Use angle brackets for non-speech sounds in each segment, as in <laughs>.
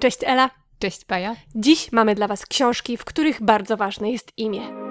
Cześć Ela. Cześć Paja. Dziś mamy dla Was książki, w których bardzo ważne jest imię.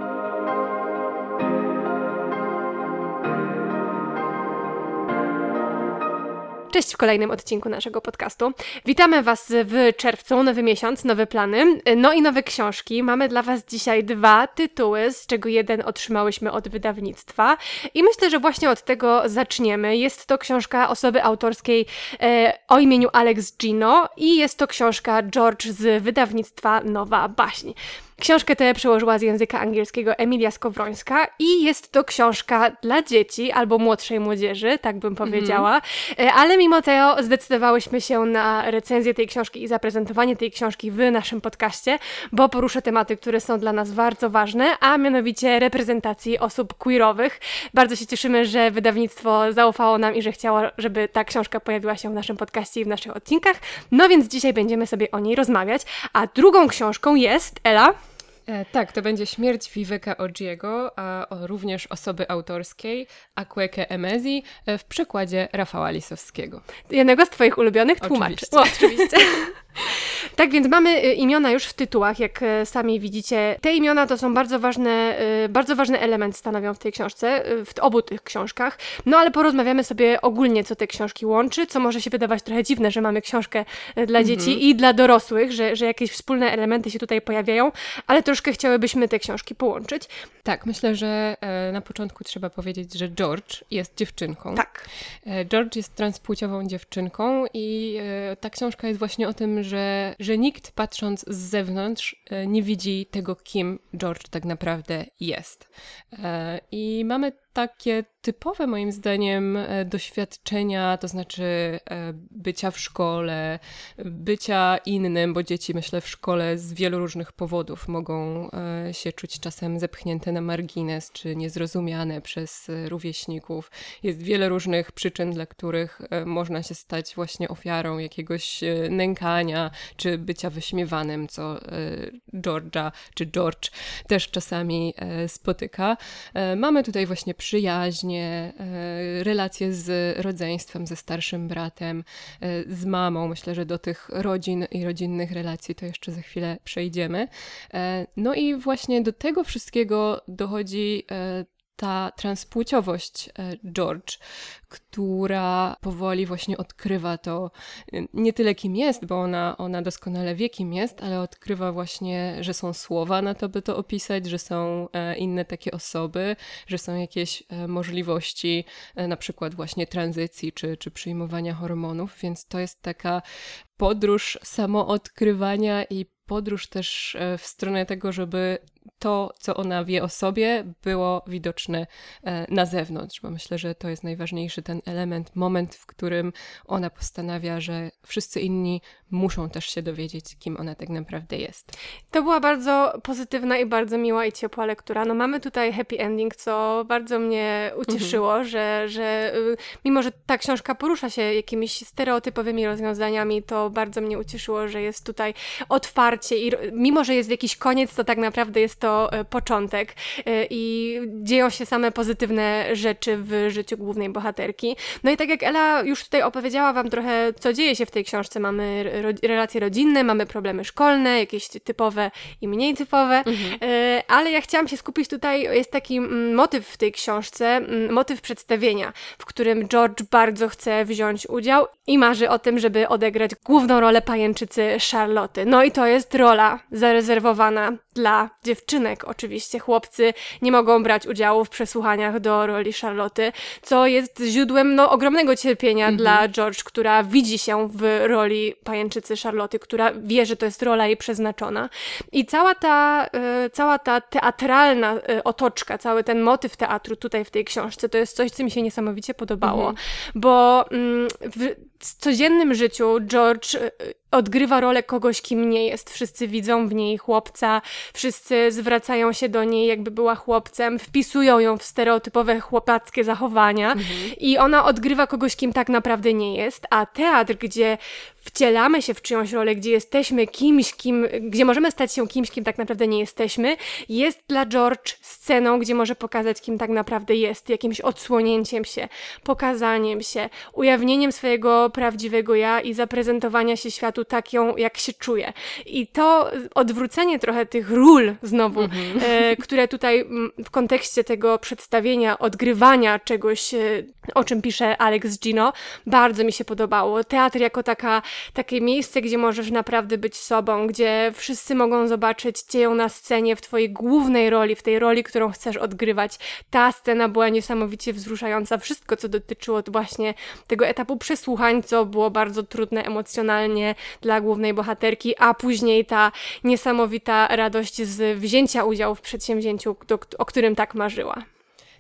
Cześć w kolejnym odcinku naszego podcastu. Witamy Was w czerwcu, nowy miesiąc, nowe plany, no i nowe książki. Mamy dla Was dzisiaj dwa tytuły, z czego jeden otrzymałyśmy od wydawnictwa i myślę, że właśnie od tego zaczniemy. Jest to książka osoby autorskiej e, o imieniu Alex Gino i jest to książka George z wydawnictwa Nowa Baśń. Książkę tę przełożyła z języka angielskiego Emilia Skowrońska i jest to książka dla dzieci albo młodszej młodzieży, tak bym powiedziała. Mm. Ale mimo to zdecydowałyśmy się na recenzję tej książki i zaprezentowanie tej książki w naszym podcaście, bo poruszę tematy, które są dla nas bardzo ważne, a mianowicie reprezentacji osób queerowych. Bardzo się cieszymy, że wydawnictwo zaufało nam i że chciało, żeby ta książka pojawiła się w naszym podcaście i w naszych odcinkach. No więc dzisiaj będziemy sobie o niej rozmawiać. A drugą książką jest Ela. E, tak, to będzie Śmierć Viveka Ogiego, a również osoby autorskiej Akweke Emezi e, w przekładzie Rafała Lisowskiego. Jednego z Twoich ulubionych tłumaczy. Oczywiście. oczywiście. <laughs> <laughs> Tak więc mamy y, imiona już w tytułach, jak y, sami widzicie. Te imiona to są bardzo ważne, y, bardzo ważny element stanowią w tej książce, w obu tych książkach. No ale porozmawiamy sobie ogólnie, co te książki łączy, co może się wydawać trochę dziwne, że mamy książkę dla mhm. dzieci i dla dorosłych, że, że jakieś wspólne elementy się tutaj pojawiają, ale troszkę chciałybyśmy te książki połączyć. Tak, myślę, że e, na początku trzeba powiedzieć, że George jest dziewczynką. Tak. E, George jest transpłciową dziewczynką i e, ta książka jest właśnie o tym, że, że nikt patrząc z zewnątrz e, nie widzi tego, kim George tak naprawdę jest. E, I mamy takie typowe moim zdaniem e, doświadczenia, to znaczy e, bycia w szkole, bycia innym, bo dzieci myślę w szkole z wielu różnych powodów mogą e, się czuć czasem zepchnięte na margines czy niezrozumiane przez rówieśników. Jest wiele różnych przyczyn, dla których można się stać właśnie ofiarą jakiegoś nękania czy bycia wyśmiewanym, co Georgia czy George też czasami spotyka. Mamy tutaj właśnie przyjaźnie, e, relacje z rodzeństwem, ze starszym bratem, e, z mamą. Myślę, że do tych rodzin i rodzinnych relacji to jeszcze za chwilę przejdziemy. E, no i właśnie do tego wszystkiego dochodzi ta transpłciowość George, która powoli właśnie odkrywa to. Nie tyle kim jest, bo ona, ona doskonale wie kim jest, ale odkrywa właśnie, że są słowa na to, by to opisać, że są e, inne takie osoby, że są jakieś e, możliwości e, na przykład właśnie tranzycji czy, czy przyjmowania hormonów, więc to jest taka podróż samoodkrywania i podróż też w stronę tego, żeby to, co ona wie o sobie, było widoczne na zewnątrz, bo myślę, że to jest najważniejszy ten element, moment, w którym ona postanawia, że wszyscy inni muszą też się dowiedzieć, kim ona tak naprawdę jest. To była bardzo pozytywna i bardzo miła i ciepła lektura. No mamy tutaj happy ending, co bardzo mnie ucieszyło, mhm. że, że y, mimo, że ta książka porusza się jakimiś stereotypowymi rozwiązaniami, to bardzo mnie ucieszyło, że jest tutaj otwarcie i mimo, że jest jakiś koniec, to tak naprawdę jest to y, początek y, i dzieją się same pozytywne rzeczy w życiu głównej bohaterki. No i tak jak Ela już tutaj opowiedziała Wam trochę, co dzieje się w tej książce, mamy relacje rodzinne, mamy problemy szkolne, jakieś typowe i mniej typowe, mhm. E, ale ja chciałam się skupić tutaj, jest taki mm, motyw w tej książce, mm, motyw przedstawienia, w którym George bardzo chce wziąć udział i marzy o tym, żeby odegrać główną rolę pajęczycy Charlotte. No i to jest rola zarezerwowana dla dziewczynek. Oczywiście chłopcy nie mogą brać udziału w przesłuchaniach do roli Charlotte, co jest źródłem no, ogromnego cierpienia -hmm. dla George, która widzi się w roli pajęczycy Charlotte, która wie, że to jest rola jej przeznaczona. I cała ta, y, cała ta teatralna y, otoczka, cały ten motyw teatru tutaj w tej książce, to jest coś, co mi się niesamowicie podobało, -hmm. bo mm, w codziennym życiu George y, odgrywa rolę kogoś, kim nie jest. Wszyscy widzą w niej chłopca, wszyscy zwracają się do niej, jakby była chłopcem, wpisują ją w stereotypowe chłopackie zachowania mhm. i ona odgrywa kogoś, kim tak naprawdę nie jest. A teatr, gdzie wcielamy się w czyjąś rolę, gdzie jesteśmy kimś, kim, gdzie możemy stać się kimś, kim tak naprawdę nie jesteśmy, jest dla George sceną, gdzie może pokazać, kim tak naprawdę jest, jakimś odsłonięciem się, pokazaniem się, ujawnieniem swojego prawdziwego ja i zaprezentowania się światu taką, jak się czuje. I to odwrócenie trochę tych ról znowu, mhm. e, które tutaj mm, w kontekście tego przedstawienia, odgrywania czegoś, e, o czym pisze Alex Gino, bardzo mi się podobało. Teatr jako taka, takie miejsce, gdzie możesz naprawdę być sobą, gdzie wszyscy mogą zobaczyć cię na scenie w twojej głównej roli, w tej roli, którą chcesz odgrywać. Ta scena była niesamowicie wzruszająca. Wszystko, co dotyczyło właśnie tego etapu przesłuchań, co było bardzo trudne emocjonalnie dla głównej bohaterki, a później ta niesamowita radość z wzięcia udziału w przedsięwzięciu, do, o którym tak marzyła.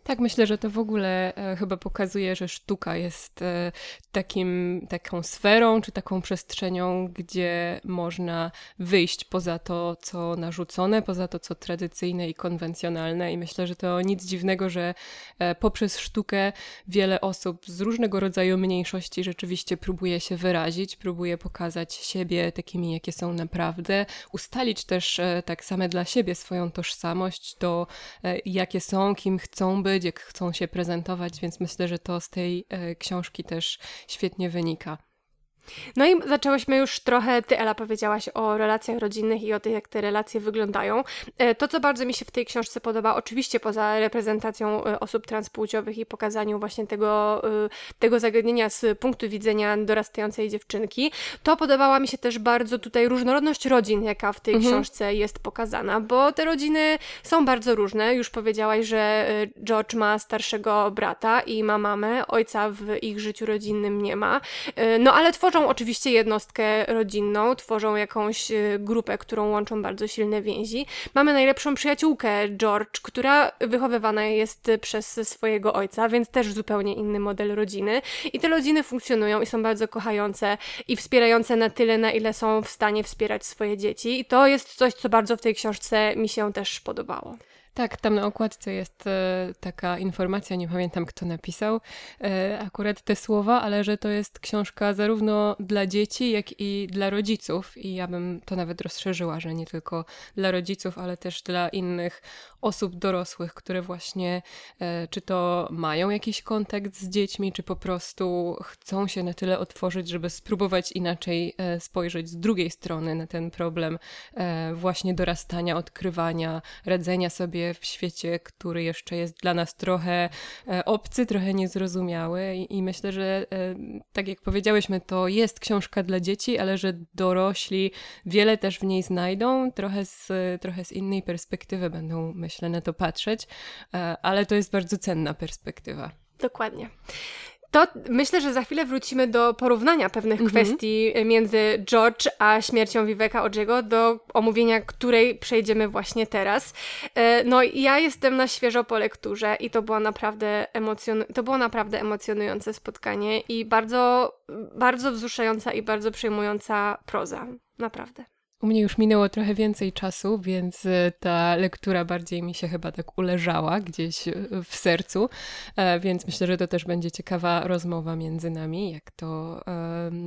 Tak, myślę, że to w ogóle e, chyba pokazuje, że sztuka jest e, takim, taką sferą czy taką przestrzenią, gdzie można wyjść poza to, co narzucone, poza to, co tradycyjne i konwencjonalne. I myślę, że to nic dziwnego, że e, poprzez sztukę wiele osób z różnego rodzaju mniejszości rzeczywiście próbuje się wyrazić, próbuje pokazać siebie takimi, jakie są naprawdę, ustalić też tak same dla siebie swoją tożsamość, to jakie są, kim chcą być jak chcą się prezentować, więc myślę, że to z tej e, książki też świetnie wynika. No i zaczęłyśmy już trochę, ty Ela powiedziałaś o relacjach rodzinnych i o tym, jak te relacje wyglądają. E, to, co bardzo mi się w tej książce podoba, oczywiście poza reprezentacją e, osób transpłciowych i pokazaniu właśnie tego, e, tego zagadnienia z punktu widzenia dorastającej dziewczynki, to podobała mi się też bardzo tutaj różnorodność rodzin, jaka w tej mhm. książce jest pokazana, bo te rodziny są bardzo różne. Już powiedziałaś, że George ma starszego brata i ma mamę, ojca w ich życiu rodzinnym nie ma. No ale tworzą tworzą oczywiście jednostkę rodzinną, tworzą jakąś y, grupę, którą łączą bardzo silne więzi. Mamy najlepszą przyjaciółkę George, która wychowywana jest przez swojego ojca, więc też zupełnie inny model rodziny. I te rodziny funkcjonują i są bardzo kochające i wspierające na tyle, na ile są w stanie wspierać swoje dzieci. I to jest coś, co bardzo w tej książce mi się też podobało. Tak, tam na okładce jest e, taka informacja, nie pamiętam kto napisał e, akurat te słowa, ale że to jest książka zarówno dla dzieci, jak i dla rodziców. I ja bym to nawet rozszerzyła, że nie tylko dla rodziców, ale też dla innych osób dorosłych, które właśnie e, czy to mają jakiś kontakt z dziećmi, czy po prostu chcą się na tyle otworzyć, żeby spróbować inaczej e, spojrzeć z drugiej strony na ten problem e, właśnie dorastania, odkrywania, radzenia sobie w świecie, który jeszcze jest dla nas trochę obcy, trochę niezrozumiały. I, myślę, że tak jak powiedziałyśmy, to jest książka dla dzieci, ale że dorośli wiele też w niej znajdą, trochę z, trochę z innej perspektywy będą myśleć myślę, na to patrzeć, e, ale to jest bardzo cenna perspektywa. Dokładnie. To myślę, że za chwilę wrócimy do porównania pewnych mhm. kwestii między George a śmiercią Viveka Odżego, do omówienia której przejdziemy właśnie teraz. E, no ja jestem na świeżo po lekturze i to było naprawdę, emocjon- to było naprawdę emocjonujące spotkanie i bardzo, bardzo wzruszająca i bardzo przejmująca proza. Naprawdę. U mnie już minęło trochę więcej czasu, więc e, ta lektura bardziej mi się chyba tak uleżała gdzieś e, w sercu, e, więc myślę, że to też będzie ciekawa rozmowa między nami, jak to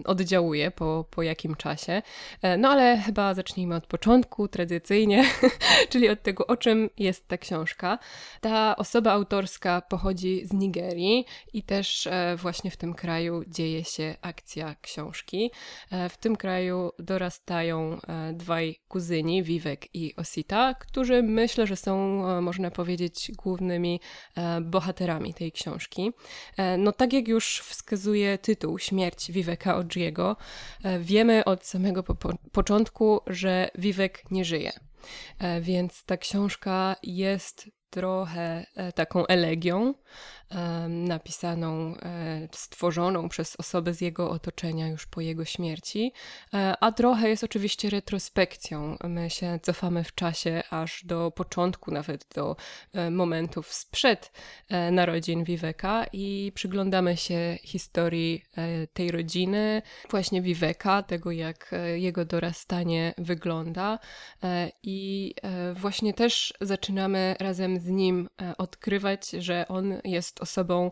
oddziałuje po, po jakim czasie. No ale chyba zacznijmy od początku, tradycyjnie, <laughs> czyli od tego, o czym jest ta książka. Ta osoba autorska pochodzi z Nigerii i też właśnie w tym kraju dzieje się akcja książki. W tym kraju dorastają dwaj kuzyni, Vivek i Osita, którzy myślę, że są, e, można powiedzieć, głównymi e, bohaterami tej książki. E, no tak jak już wskazuje tytuł Śmierć Viveka Odjiego, wiemy od samego po początku, że Vivek nie żyje. Więc ta książka jest trochę taką elegią, napisaną, e, stworzoną przez osobę z jego otoczenia już po jego śmierci, e, a trochę jest oczywiście retrospekcją. My się cofamy w czasie aż do początku, nawet do e, momentów sprzed narodzin Viveka i przyglądamy się historii tej rodziny, właśnie Viveka, tego jak jego dorastanie wygląda i właśnie też zaczynamy razem z nim odkrywać, że on jest osobą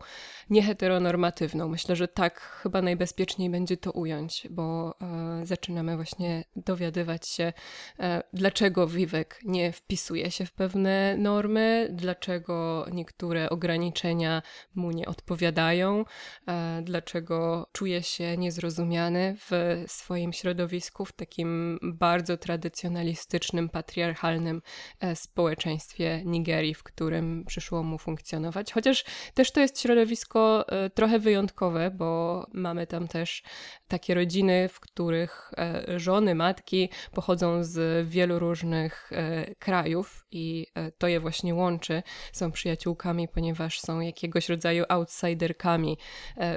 nieheteronormatywną. Myślę, że tak chyba najbezpieczniej będzie to ująć, bo e, zaczynamy właśnie dowiadywać się, e, dlaczego Vivek nie wpisuje się w pewne normy, dlaczego niektóre ograniczenia mu nie odpowiadają, e, dlaczego czuje się niezrozumiany w swoim środowisku, w takim bardzo tradycjonalistycznym, patriarchalnym e, społeczeństwie Nigerii, w którym przyszło mu funkcjonować. Chociaż też to jest środowisko e, trochę wyjątkowe, bo mamy tam też takie rodziny, w których e, żony, matki pochodzą z wielu różnych krajów i to je właśnie łączy. Są przyjaciółkami, ponieważ są jakiegoś rodzaju outsiderkami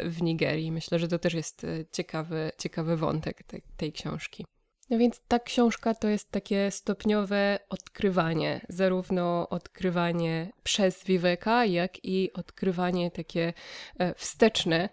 w Nigerii. Myślę, że to też jest ciekawy, ciekawy wątek tej, tej książki. No więc ta książka to jest takie stopniowe odkrywanie, zarówno odkrywanie przez Viveka, jak i odkrywanie takie e, wsteczne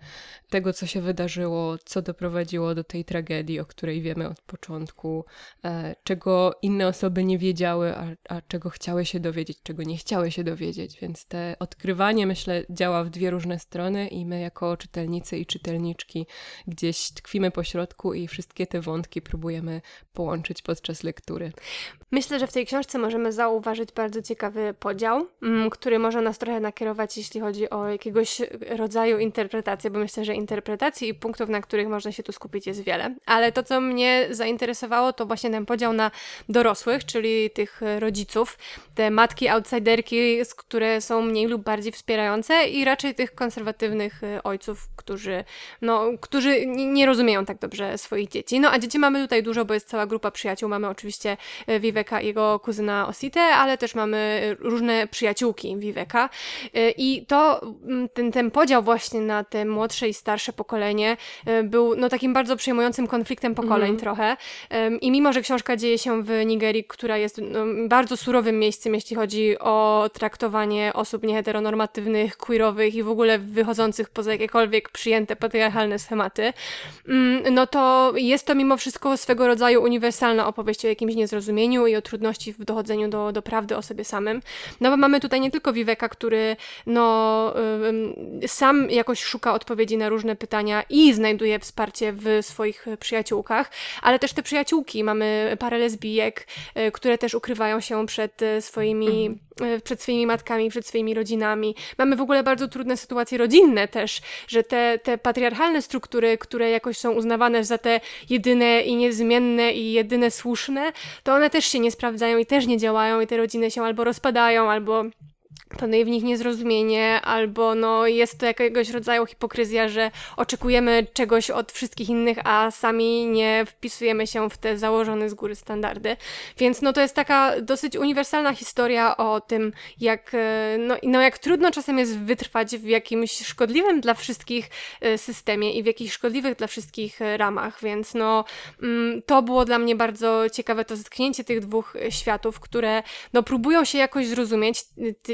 tego, co się wydarzyło, co doprowadziło do tej tragedii, o której wiemy od początku, e, czego inne osoby nie wiedziały, a, a czego chciały się dowiedzieć, czego nie chciały się dowiedzieć. Więc te odkrywanie, myślę, działa w dwie różne strony i my jako czytelnicy i czytelniczki gdzieś tkwimy po środku i wszystkie te wątki próbujemy połączyć podczas lektury. Myślę, że w tej książce możemy zauważyć bardzo ciekawy podział, mm, który może nas trochę nakierować, jeśli chodzi o jakiegoś rodzaju interpretację, bo myślę, że interpretacji i punktów, na których można się tu skupić, jest wiele. Ale to, co mnie zainteresowało, to właśnie ten podział na dorosłych, czyli tych rodziców, te matki outsiderki, które są mniej lub bardziej wspierające, i raczej tych konserwatywnych e, ojców, którzy, no, którzy nie rozumieją tak dobrze swoich dzieci. No a dzieci mamy tutaj dużo, bo jest cała grupa przyjaciół. Mamy oczywiście e, Viveka i jego kuzyna Osite, ale też mamy różne przyjaciółki Viveka. E, I to, mm, ten, ten podział właśnie na te młodsze i starsze pokolenie e, był no, takim bardzo przejmującym konfliktem pokoleń mm. trochę. I mimo, że książka dzieje się w Nigerii, która jest no, bardzo surowym miejscem, jeśli chodzi o traktowanie osób nieheteronormatywnych, queerowych i w ogóle wychodzących poza jakiekolwiek przyjęte patriarchalne schematy, mm, no to jest to mimo wszystko swego rodzaju uniwersalna opowieść o jakimś niezrozumieniu i o trudności w dochodzeniu do, do prawdy o sobie samym. No bo mamy tutaj nie tylko Viveka, który no, y, sam jakoś szuka odpowiedzi na różne pytania i znajduje wsparcie w swoich przyjaciółkach, ale też te przyjaciółki. Mamy parę lesbijek, y, które też ukrywają się przed y, swoimi mhm. E, przed swoimi matkami, przed swoimi rodzinami. Mamy w ogóle bardzo trudne sytuacje rodzinne też, że te, te patriarchalne struktury, które jakoś są uznawane za te jedyne i niezmienne i jedyne słuszne, to one też się nie sprawdzają i też nie działają i te rodziny się albo rozpadają, albo panuje w nich niezrozumienie, albo no jest to jakiegoś rodzaju hipokryzja, że oczekujemy czegoś od wszystkich innych, a sami nie wpisujemy się w te założone z góry standardy. Więc no to jest taka dosyć uniwersalna historia o tym, jak, e, no, no jak trudno czasem jest wytrwać w jakimś szkodliwym dla wszystkich e, systemie i w jakichś szkodliwych dla wszystkich e, ramach, więc no mm, to było dla mnie bardzo ciekawe, to zetknięcie tych dwóch światów, które no próbują się jakoś zrozumieć,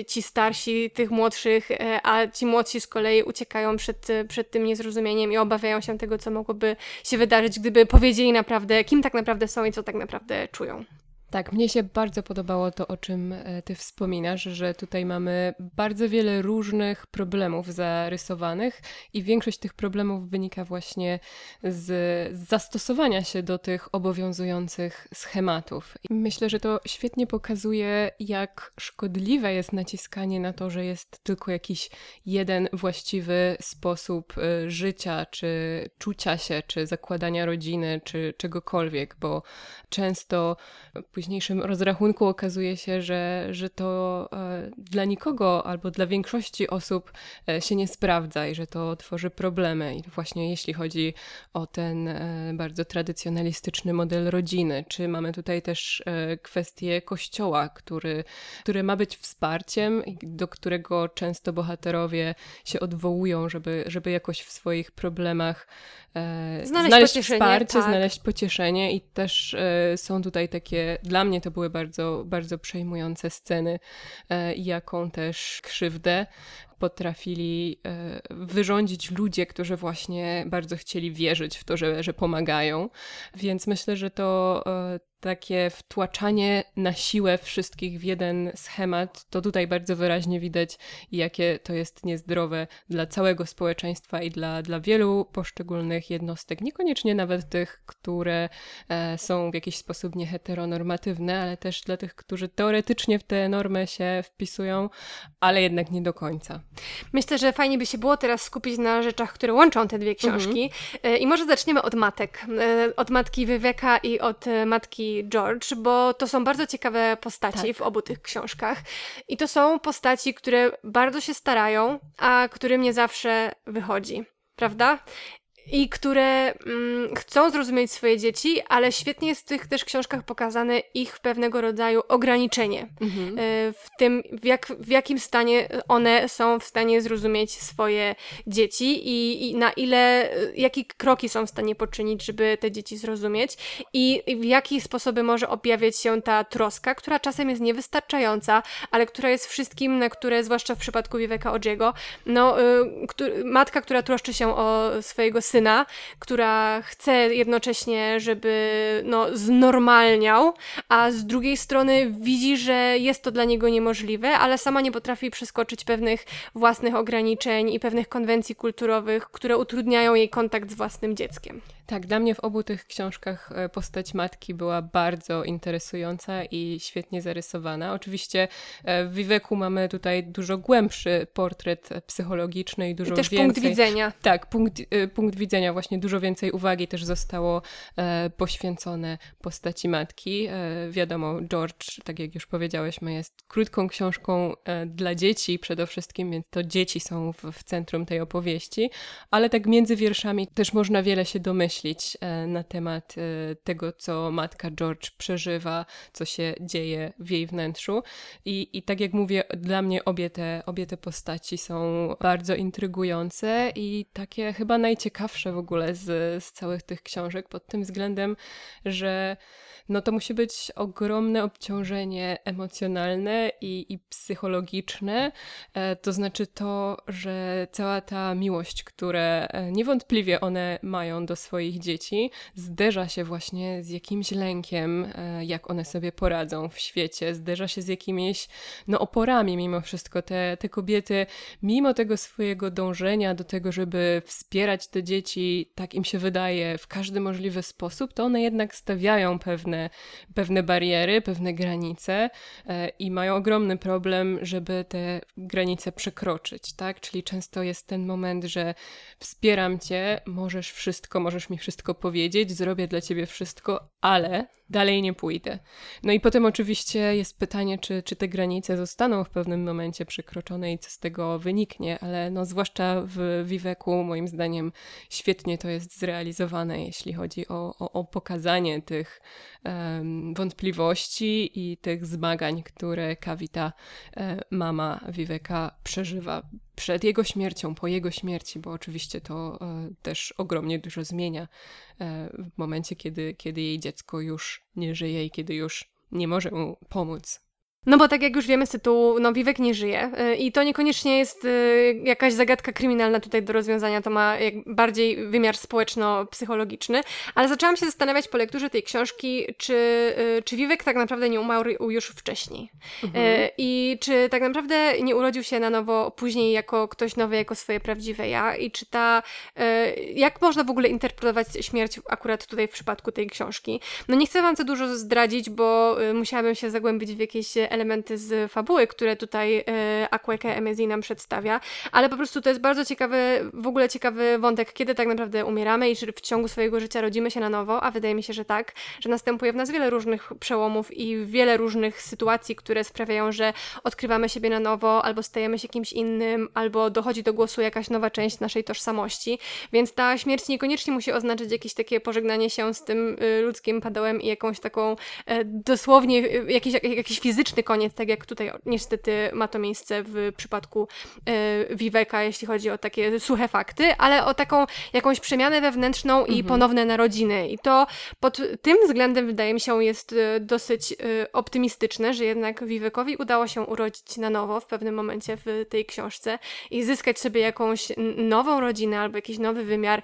ci starsi tych młodszych, e, a ci młodsi z kolei uciekają przed, przed tym niezrozumieniem i obawiają się tego, co mogłoby się wydarzyć, gdyby powiedzieli naprawdę, kim tak naprawdę są i co tak naprawdę czują. Tak, mnie się bardzo podobało to, o czym e, ty wspominasz, że tutaj mamy bardzo wiele różnych problemów zarysowanych i większość tych problemów wynika właśnie z zastosowania się do tych obowiązujących schematów. I myślę, że to świetnie pokazuje, jak szkodliwe jest naciskanie na to, że jest tylko jakiś jeden właściwy sposób e, życia, czy czucia się, czy zakładania rodziny, czy czegokolwiek, bo często późniejszym rozrachunku okazuje się, że, że to e, dla nikogo albo dla większości osób e, się nie sprawdza i że to tworzy problemy. I właśnie jeśli chodzi o ten e, bardzo tradycjonalistyczny model rodziny, czy mamy tutaj też kwestię kościoła, który, który ma być wsparciem, do którego często bohaterowie się odwołują, żeby, żeby jakoś w swoich problemach znaleźć, znaleźć wsparcie, tak. znaleźć pocieszenie i też są tutaj takie dla mnie to były bardzo, bardzo przejmujące sceny, e, jaką też krzywdę potrafili e, wyrządzić ludzie, którzy właśnie bardzo chcieli wierzyć w to, że, że pomagają. Więc myślę, że to, e, takie wtłaczanie na siłę wszystkich w jeden schemat, to tutaj bardzo wyraźnie widać, jakie to jest niezdrowe dla całego społeczeństwa i dla, dla wielu poszczególnych jednostek. Niekoniecznie nawet tych, które e, są w jakiś sposób nieheteronormatywne, ale też dla tych, którzy teoretycznie w te normy się wpisują, ale jednak nie do końca. Myślę, że fajnie by się było teraz skupić na rzeczach, które łączą te dwie książki. Mhm. E, I może zaczniemy od matek. E, od matki Wywieka i od e, George, bo to są bardzo ciekawe postaci tak. w obu tych książkach. I to są postaci, które bardzo się starają, a którym nie zawsze wychodzi. Prawda? I które mm, chcą zrozumieć swoje dzieci, ale świetnie jest w tych też książkach pokazane ich pewnego rodzaju ograniczenie mhm. E, w tym, w, jak, w jakim stanie one są w stanie zrozumieć swoje dzieci i, i na ile, jakie kroki są w stanie poczynić, żeby te dzieci zrozumieć i w jaki sposoby może objawiać się ta troska, która czasem jest niewystarczająca, ale która jest wszystkim, na które, zwłaszcza w przypadku Viveka Odziego, no, y, matka, która troszczy się o swojego syna, syna, która chce jednocześnie, żeby no, znormalniał, a z drugiej strony widzi, że jest to dla niego niemożliwe, ale sama nie potrafi przeskoczyć pewnych własnych ograniczeń i pewnych konwencji kulturowych, które utrudniają jej kontakt z własnym dzieckiem. Tak, dla mnie w obu tych książkach e, postać matki była bardzo interesująca i świetnie zarysowana. Oczywiście e, w Wiweku mamy tutaj dużo głębszy portret psychologiczny i dużo I też więcej... punkt widzenia. Tak, punkt, e, punkt widzenia, właśnie dużo więcej uwagi też zostało poświęcone postaci matki. Wiadomo, George, tak jak już powiedziałyśmy, jest krótką książką dla dzieci przede wszystkim, więc to dzieci są w, w centrum tej opowieści, ale tak między wierszami też można wiele się domyśleć e, na temat e, tego, co matka George przeżywa, co się dzieje w jej wnętrzu. I, i tak jak mówię, dla mnie obie te, obie te postaci są bardzo intrygujące i takie chyba najciekawsze w ogóle z, z całych tych książek, pod tym względem, że no to musi być ogromne obciążenie emocjonalne i, i psychologiczne. E, to znaczy to, że cała ta miłość, które e, niewątpliwie one mają do swoich dzieci, zderza się właśnie z jakimś lękiem, e, jak one sobie poradzą w świecie, zderza się z jakimiś no, oporami mimo wszystko. Te, te kobiety, mimo tego swojego dążenia do tego, żeby wspierać te dzieci, tak im się wydaje, w każdy możliwy sposób, to one jednak stawiają pewne pewne, pewne bariery, pewne granice e, i mają ogromny problem, żeby te granice przekroczyć, tak? Czyli często jest ten moment, że wspieram cię, możesz wszystko, możesz mi wszystko powiedzieć, zrobię dla ciebie wszystko, ale dalej nie pójdę. No i potem oczywiście jest pytanie, czy, czy te granice zostaną w pewnym momencie przekroczone i co z tego wyniknie, ale no zwłaszcza w Wiweku moim zdaniem świetnie to jest zrealizowane, jeśli chodzi o, o, o pokazanie tych wątpliwości i tych zmagań, które Kawita, e, mama Wiweka, przeżywa przed jego śmiercią, po jego śmierci, bo oczywiście to e, też ogromnie dużo zmienia e, w momencie, kiedy, kiedy jej dziecko już nie żyje i kiedy już nie może mu pomóc no bo tak jak już wiemy z tytułu, no Wiwek nie żyje y, i to niekoniecznie jest y, jakaś zagadka kryminalna tutaj do rozwiązania, to ma bardziej wymiar społeczno-psychologiczny, ale zaczęłam się zastanawiać po lekturze tej książki, czy, y, czy Wiwek tak naprawdę nie umarł już wcześniej mhm. i czy tak naprawdę nie urodził się na nowo później jako ktoś nowy, jako swoje prawdziwe ja i czy ta, jak można w ogóle interpretować śmierć akurat tutaj w przypadku tej książki. No nie chcę wam za dużo zdradzić, bo musiałabym się zagłębić w jakieś elementy z fabuły, które tutaj e, Akweke Emezi nam przedstawia, ale po prostu to jest bardzo ciekawy, w ogóle ciekawy wątek, kiedy tak naprawdę umieramy i czy w ciągu swojego życia rodzimy się na nowo, a wydaje mi się, że tak, że następuje w nas wiele różnych przełomów i wiele różnych sytuacji, które sprawiają, że odkrywamy siebie na nowo, albo stajemy się kimś innym, albo dochodzi do głosu jakaś nowa część naszej tożsamości, więc ta śmierć niekoniecznie musi oznaczać jakieś takie pożegnanie się z tym y, ludzkim padołem i jakąś taką e, dosłownie jakiś, jakiś fizyczny koniec, tak jak tutaj niestety ma to miejsce w przypadku e, Viveka, jeśli chodzi o takie suche fakty, ale o taką jakąś przemianę wewnętrzną mhm. i ponowne narodziny. I to pod tym względem wydaje mi się jest e, dosyć e, optymistyczne, że jednak Vivekowi udało się urodzić na nowo w pewnym momencie w tej książce i zyskać sobie jakąś nową rodzinę albo jakiś nowy wymiar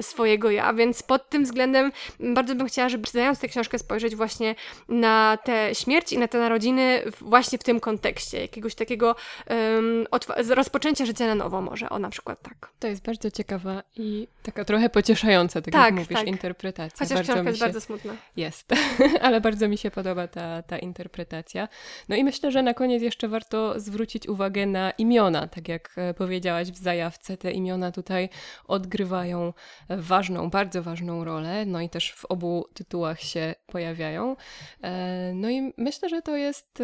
swojego ja, więc pod tym względem bardzo bym chciała, żeby czytając tę książkę spojrzeć właśnie na tę śmierć i na te narodziny właśnie w tym kontekście, jakiegoś takiego um, rozpoczęcia życia na nowo może, o na przykład tak. To jest bardzo ciekawa i taka trochę pocieszająca, tak, tak jak mówisz, tak. interpretacja. Chociaż bardzo książka jest się... bardzo smutna. Jest, <laughs> ale bardzo mi się podoba ta, ta interpretacja. No i myślę, że na koniec jeszcze warto zwrócić uwagę na imiona, tak jak e, powiedziałaś w zajawce, te imiona tutaj odgrywają ważną, bardzo ważną rolę, no i też w obu tytułach się pojawiają. E, no i myślę, że to jest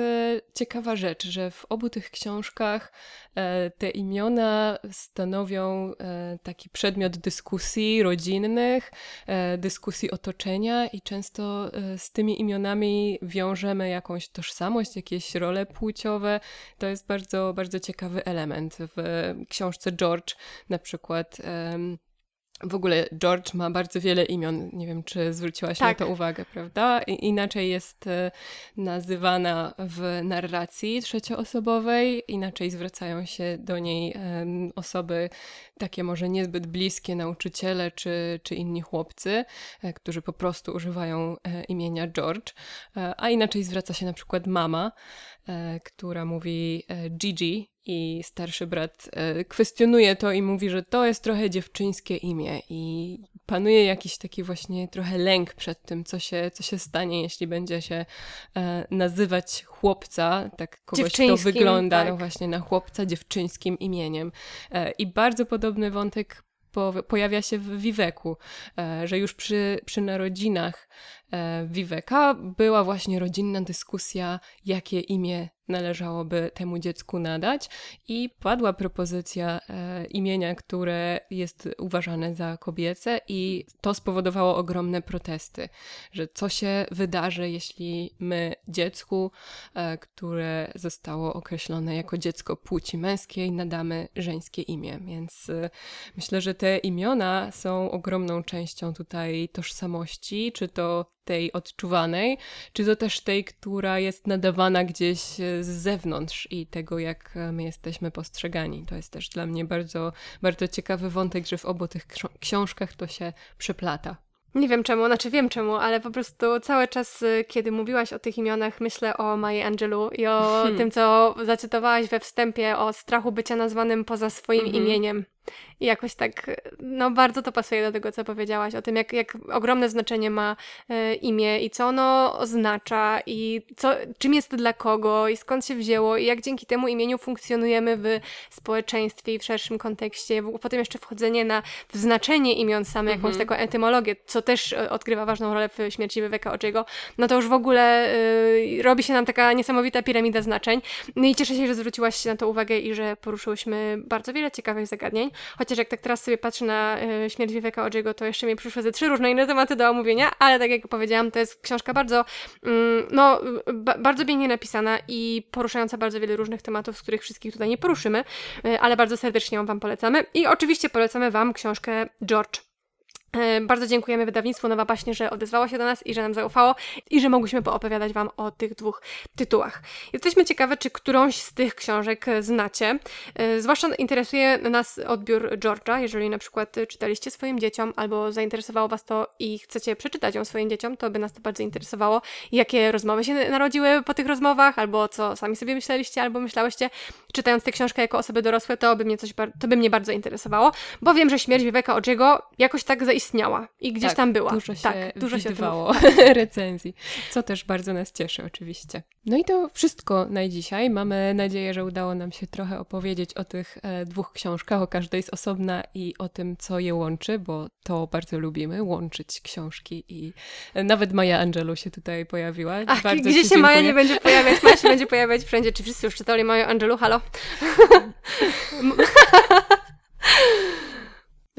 ciekawa rzecz, że w obu tych książkach e, te imiona stanowią taki przedmiot dyskusji rodzinnych, dyskusji otoczenia i często z tymi imionami wiążemy jakąś tożsamość, jakieś role płciowe. To jest bardzo, bardzo ciekawy element. W książce George na przykład w ogóle George ma bardzo wiele imion. Nie wiem, czy zwróciłaś tak. na to uwagę, prawda? I inaczej jest e, nazywana w narracji trzecioosobowej, inaczej zwracają się do niej osoby takie może niezbyt bliskie, nauczyciele czy, czy inni chłopcy, e, którzy po prostu używają e, imienia George, a inaczej zwraca się na przykład mama, która mówi Gigi, i starszy brat e, kwestionuje to i mówi, że to jest trochę dziewczyńskie imię i panuje jakiś taki właśnie trochę lęk przed tym, co się, co się stanie, jeśli będzie się e, nazywać chłopca, tak kogoś, kto wygląda tak. no właśnie na chłopca dziewczyńskim imieniem. E, I bardzo podobny wątek po, pojawia się w Wiweku, że już przy, przy narodzinach e, Wiweka była właśnie rodzinna dyskusja, jakie imię należałoby temu dziecku nadać i padła propozycja e, imienia, które jest uważane za kobiece i to spowodowało ogromne protesty, że co się wydarzy, jeśli my dziecku, e, które zostało określone jako dziecko płci męskiej, nadamy żeńskie imię, więc myślę, że te imiona są ogromną częścią tutaj tożsamości, czy to tej odczuwanej, czy to też tej, która jest nadawana gdzieś z zewnątrz i tego, jak my jesteśmy postrzegani. To jest też dla mnie bardzo, bardzo ciekawy wątek, że w obu tych książkach to się przeplata. Nie wiem czemu, znaczy wiem czemu, ale po prostu cały czas, y, kiedy mówiłaś o tych imionach, myślę o Maji Angelu i o hmm. tym, co zacytowałaś we wstępie, o strachu bycia nazwanym poza swoim mm -hmm. imieniem. I jakoś tak, no bardzo to pasuje do tego, co powiedziałaś, o tym, jak, jak ogromne znaczenie ma e, imię i co ono oznacza i co, czym jest dla kogo i skąd się wzięło i jak dzięki temu imieniu funkcjonujemy w społeczeństwie i w szerszym kontekście. Potem jeszcze wchodzenie na w znaczenie imion same, jakąś mhm. taką etymologię, co też e, odgrywa ważną rolę w śmierci Viveka Ojiego, no to już w ogóle y, robi się nam taka niesamowita piramida znaczeń. No i cieszę się, że zwróciłaś na to uwagę i że poruszyłyśmy bardzo wiele ciekawych zagadnień. Chociaż jak tak teraz sobie patrzę na y, śmierć Viveka Ojiego, to jeszcze mi przyszły ze trzy różne inne tematy do omówienia, ale tak jak powiedziałam, to jest książka bardzo, mm, no, ba bardzo pięknie napisana i poruszająca bardzo wiele różnych tematów, z których wszystkich tutaj nie poruszymy, y, ale bardzo serdecznie ją Wam polecamy. I oczywiście polecamy Wam książkę George E, bardzo dziękujemy wydawnictwu Nowa Baśnie, że odezwało się do nas i że nam zaufało i że mogliśmy poopowiadać Wam o tych dwóch tytułach. Jesteśmy ciekawe, czy którąś z tych książek znacie. E, zwłaszcza interesuje nas odbiór George'a, jeżeli na przykład czytaliście swoim dzieciom albo zainteresowało Was to i chcecie przeczytać ją swoim dzieciom, to by nas to bardzo interesowało. Jakie rozmowy się narodziły po tych rozmowach, albo co sami sobie myśleliście, albo myślałyście, czytając tę książkę jako osoby dorosłe, to by mnie, coś, to by mnie bardzo interesowało, bo wiem, że śmierć Viveka Ojiego jakoś tak zaistniała istniała i gdzieś tak, tam była. Dużo się tak, dużo się odbywało <laughs> <laughs> recenzji, co też bardzo nas cieszy oczywiście. No i to wszystko na dzisiaj. Mamy nadzieję, że udało nam się trochę opowiedzieć o tych e, dwóch książkach, o każdej z osobna i o tym, co je łączy, bo to bardzo lubimy, łączyć książki i e, nawet Maja Angelu się tutaj pojawiła. Ach, bardzo gdzie się. Maja nie będzie pojawiać? Maja się <laughs> będzie pojawiać wszędzie. Czy wszyscy już czytali Maja Angelu? Halo?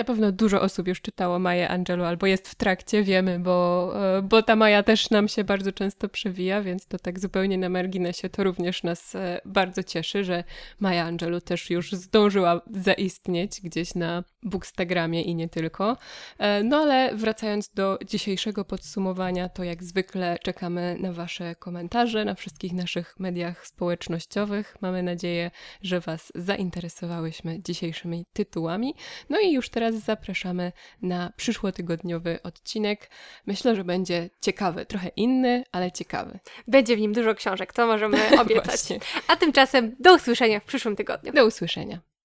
Pewno dużo osób już czytało Maję Angelou albo jest w trakcie, wiemy, bo, e, bo ta Maja też nam się bardzo często przewija, więc to tak zupełnie na marginesie to również nas e, bardzo cieszy, że Maja Angelou też już zdążyła zaistnieć gdzieś na Bookstagramie i nie tylko. E, no ale wracając do dzisiejszego podsumowania, to jak zwykle czekamy na Wasze komentarze na wszystkich naszych mediach społecznościowych. Mamy nadzieję, że Was zainteresowałyśmy dzisiejszymi tytułami. No i już teraz zapraszamy na przyszłotygodniowy odcinek. Myślę, że będzie ciekawy, trochę inny, ale ciekawy. Będzie w nim dużo książek, to możemy <laughs> obiecać. A tymczasem do usłyszenia w przyszłym tygodniu. Do usłyszenia.